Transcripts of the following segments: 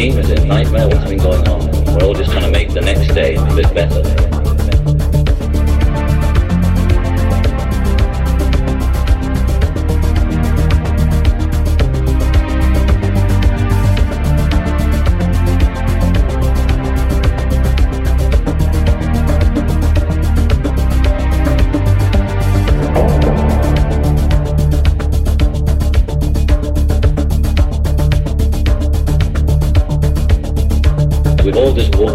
dream, is a nightmare, what's been going on? We're all just trying to make the next day a bit better. with all this war.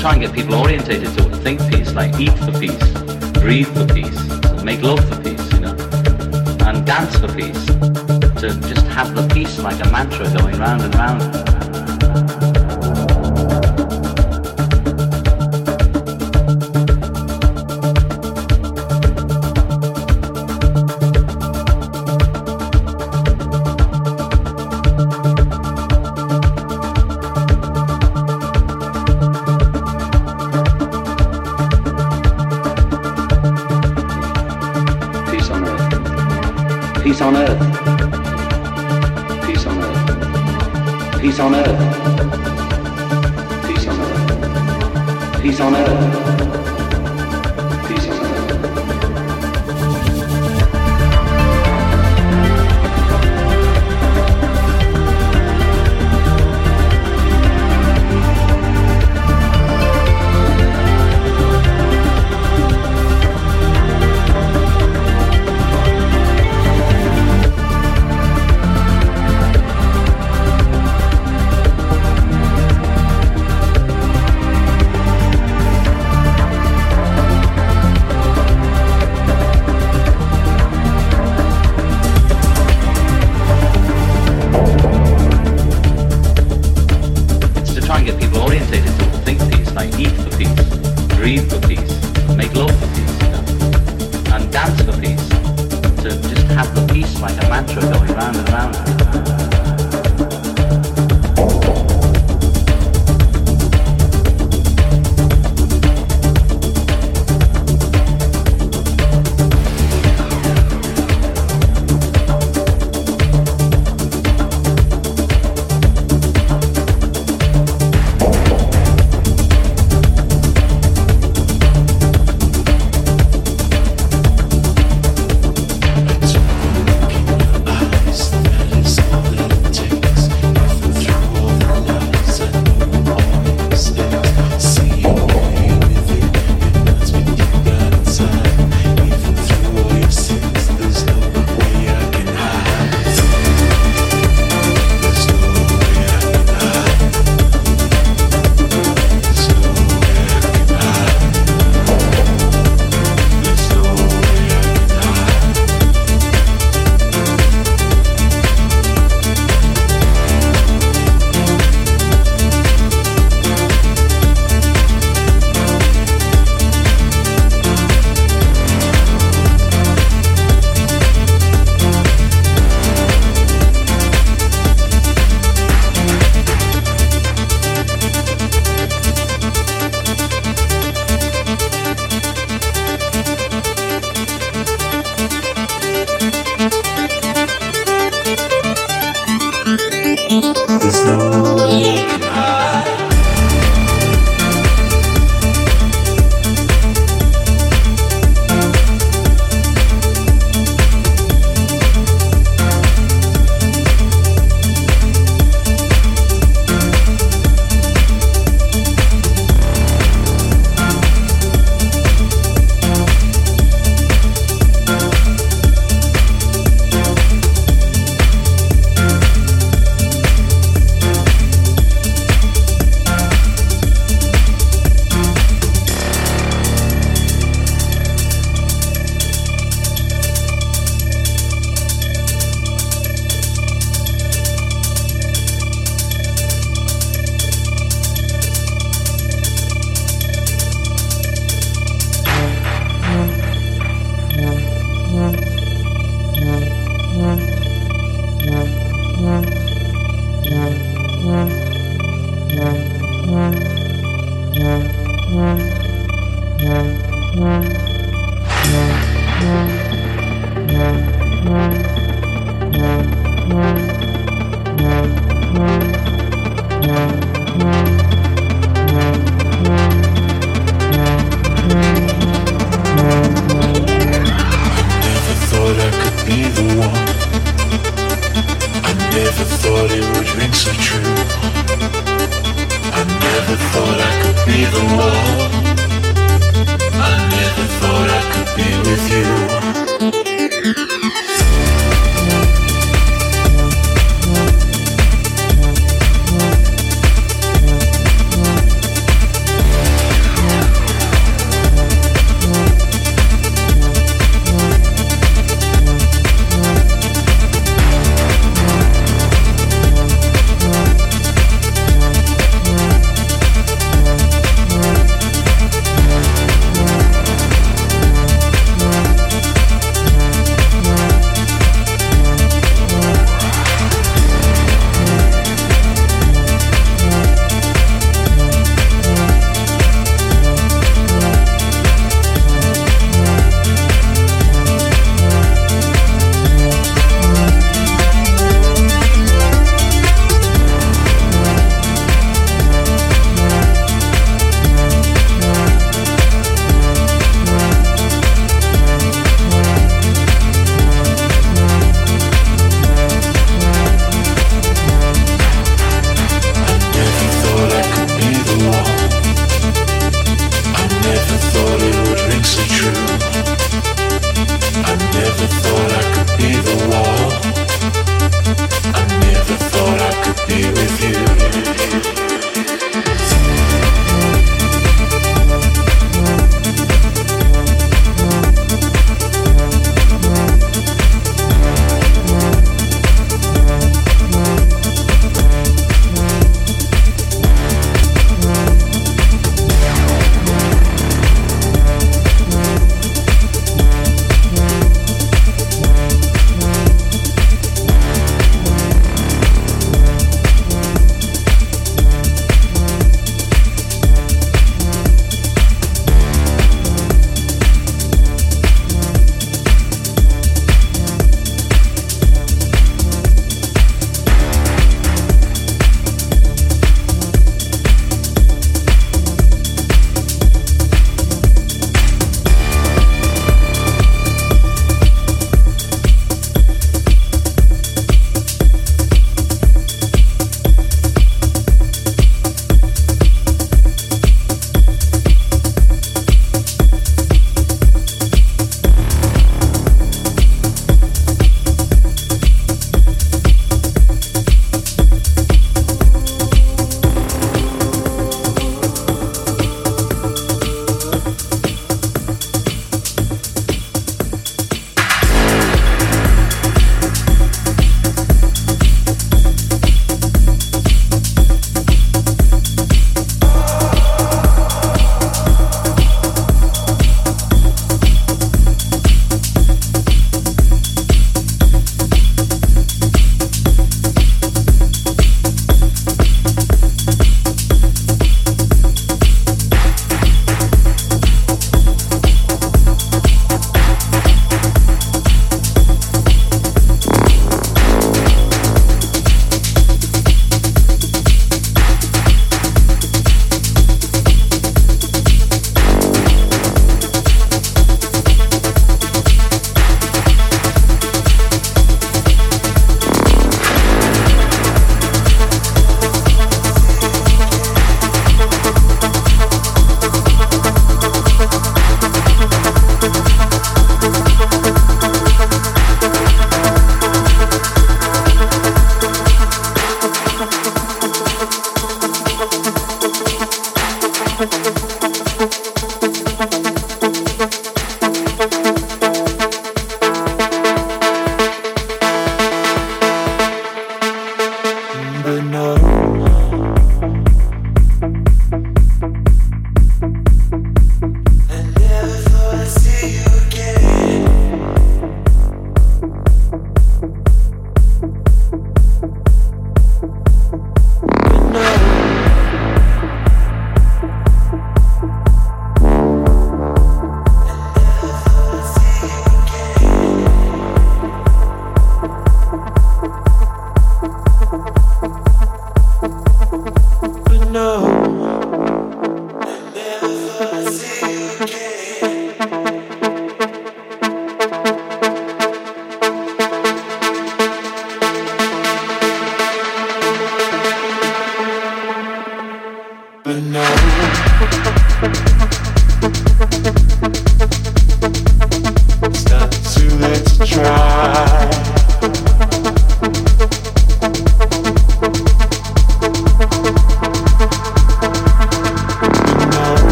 try and get people orientated to it. Think peace, like eat for peace, breathe for peace, make love for peace, you know, and dance for peace. To just have the peace like a mantra going round and round. Be the one.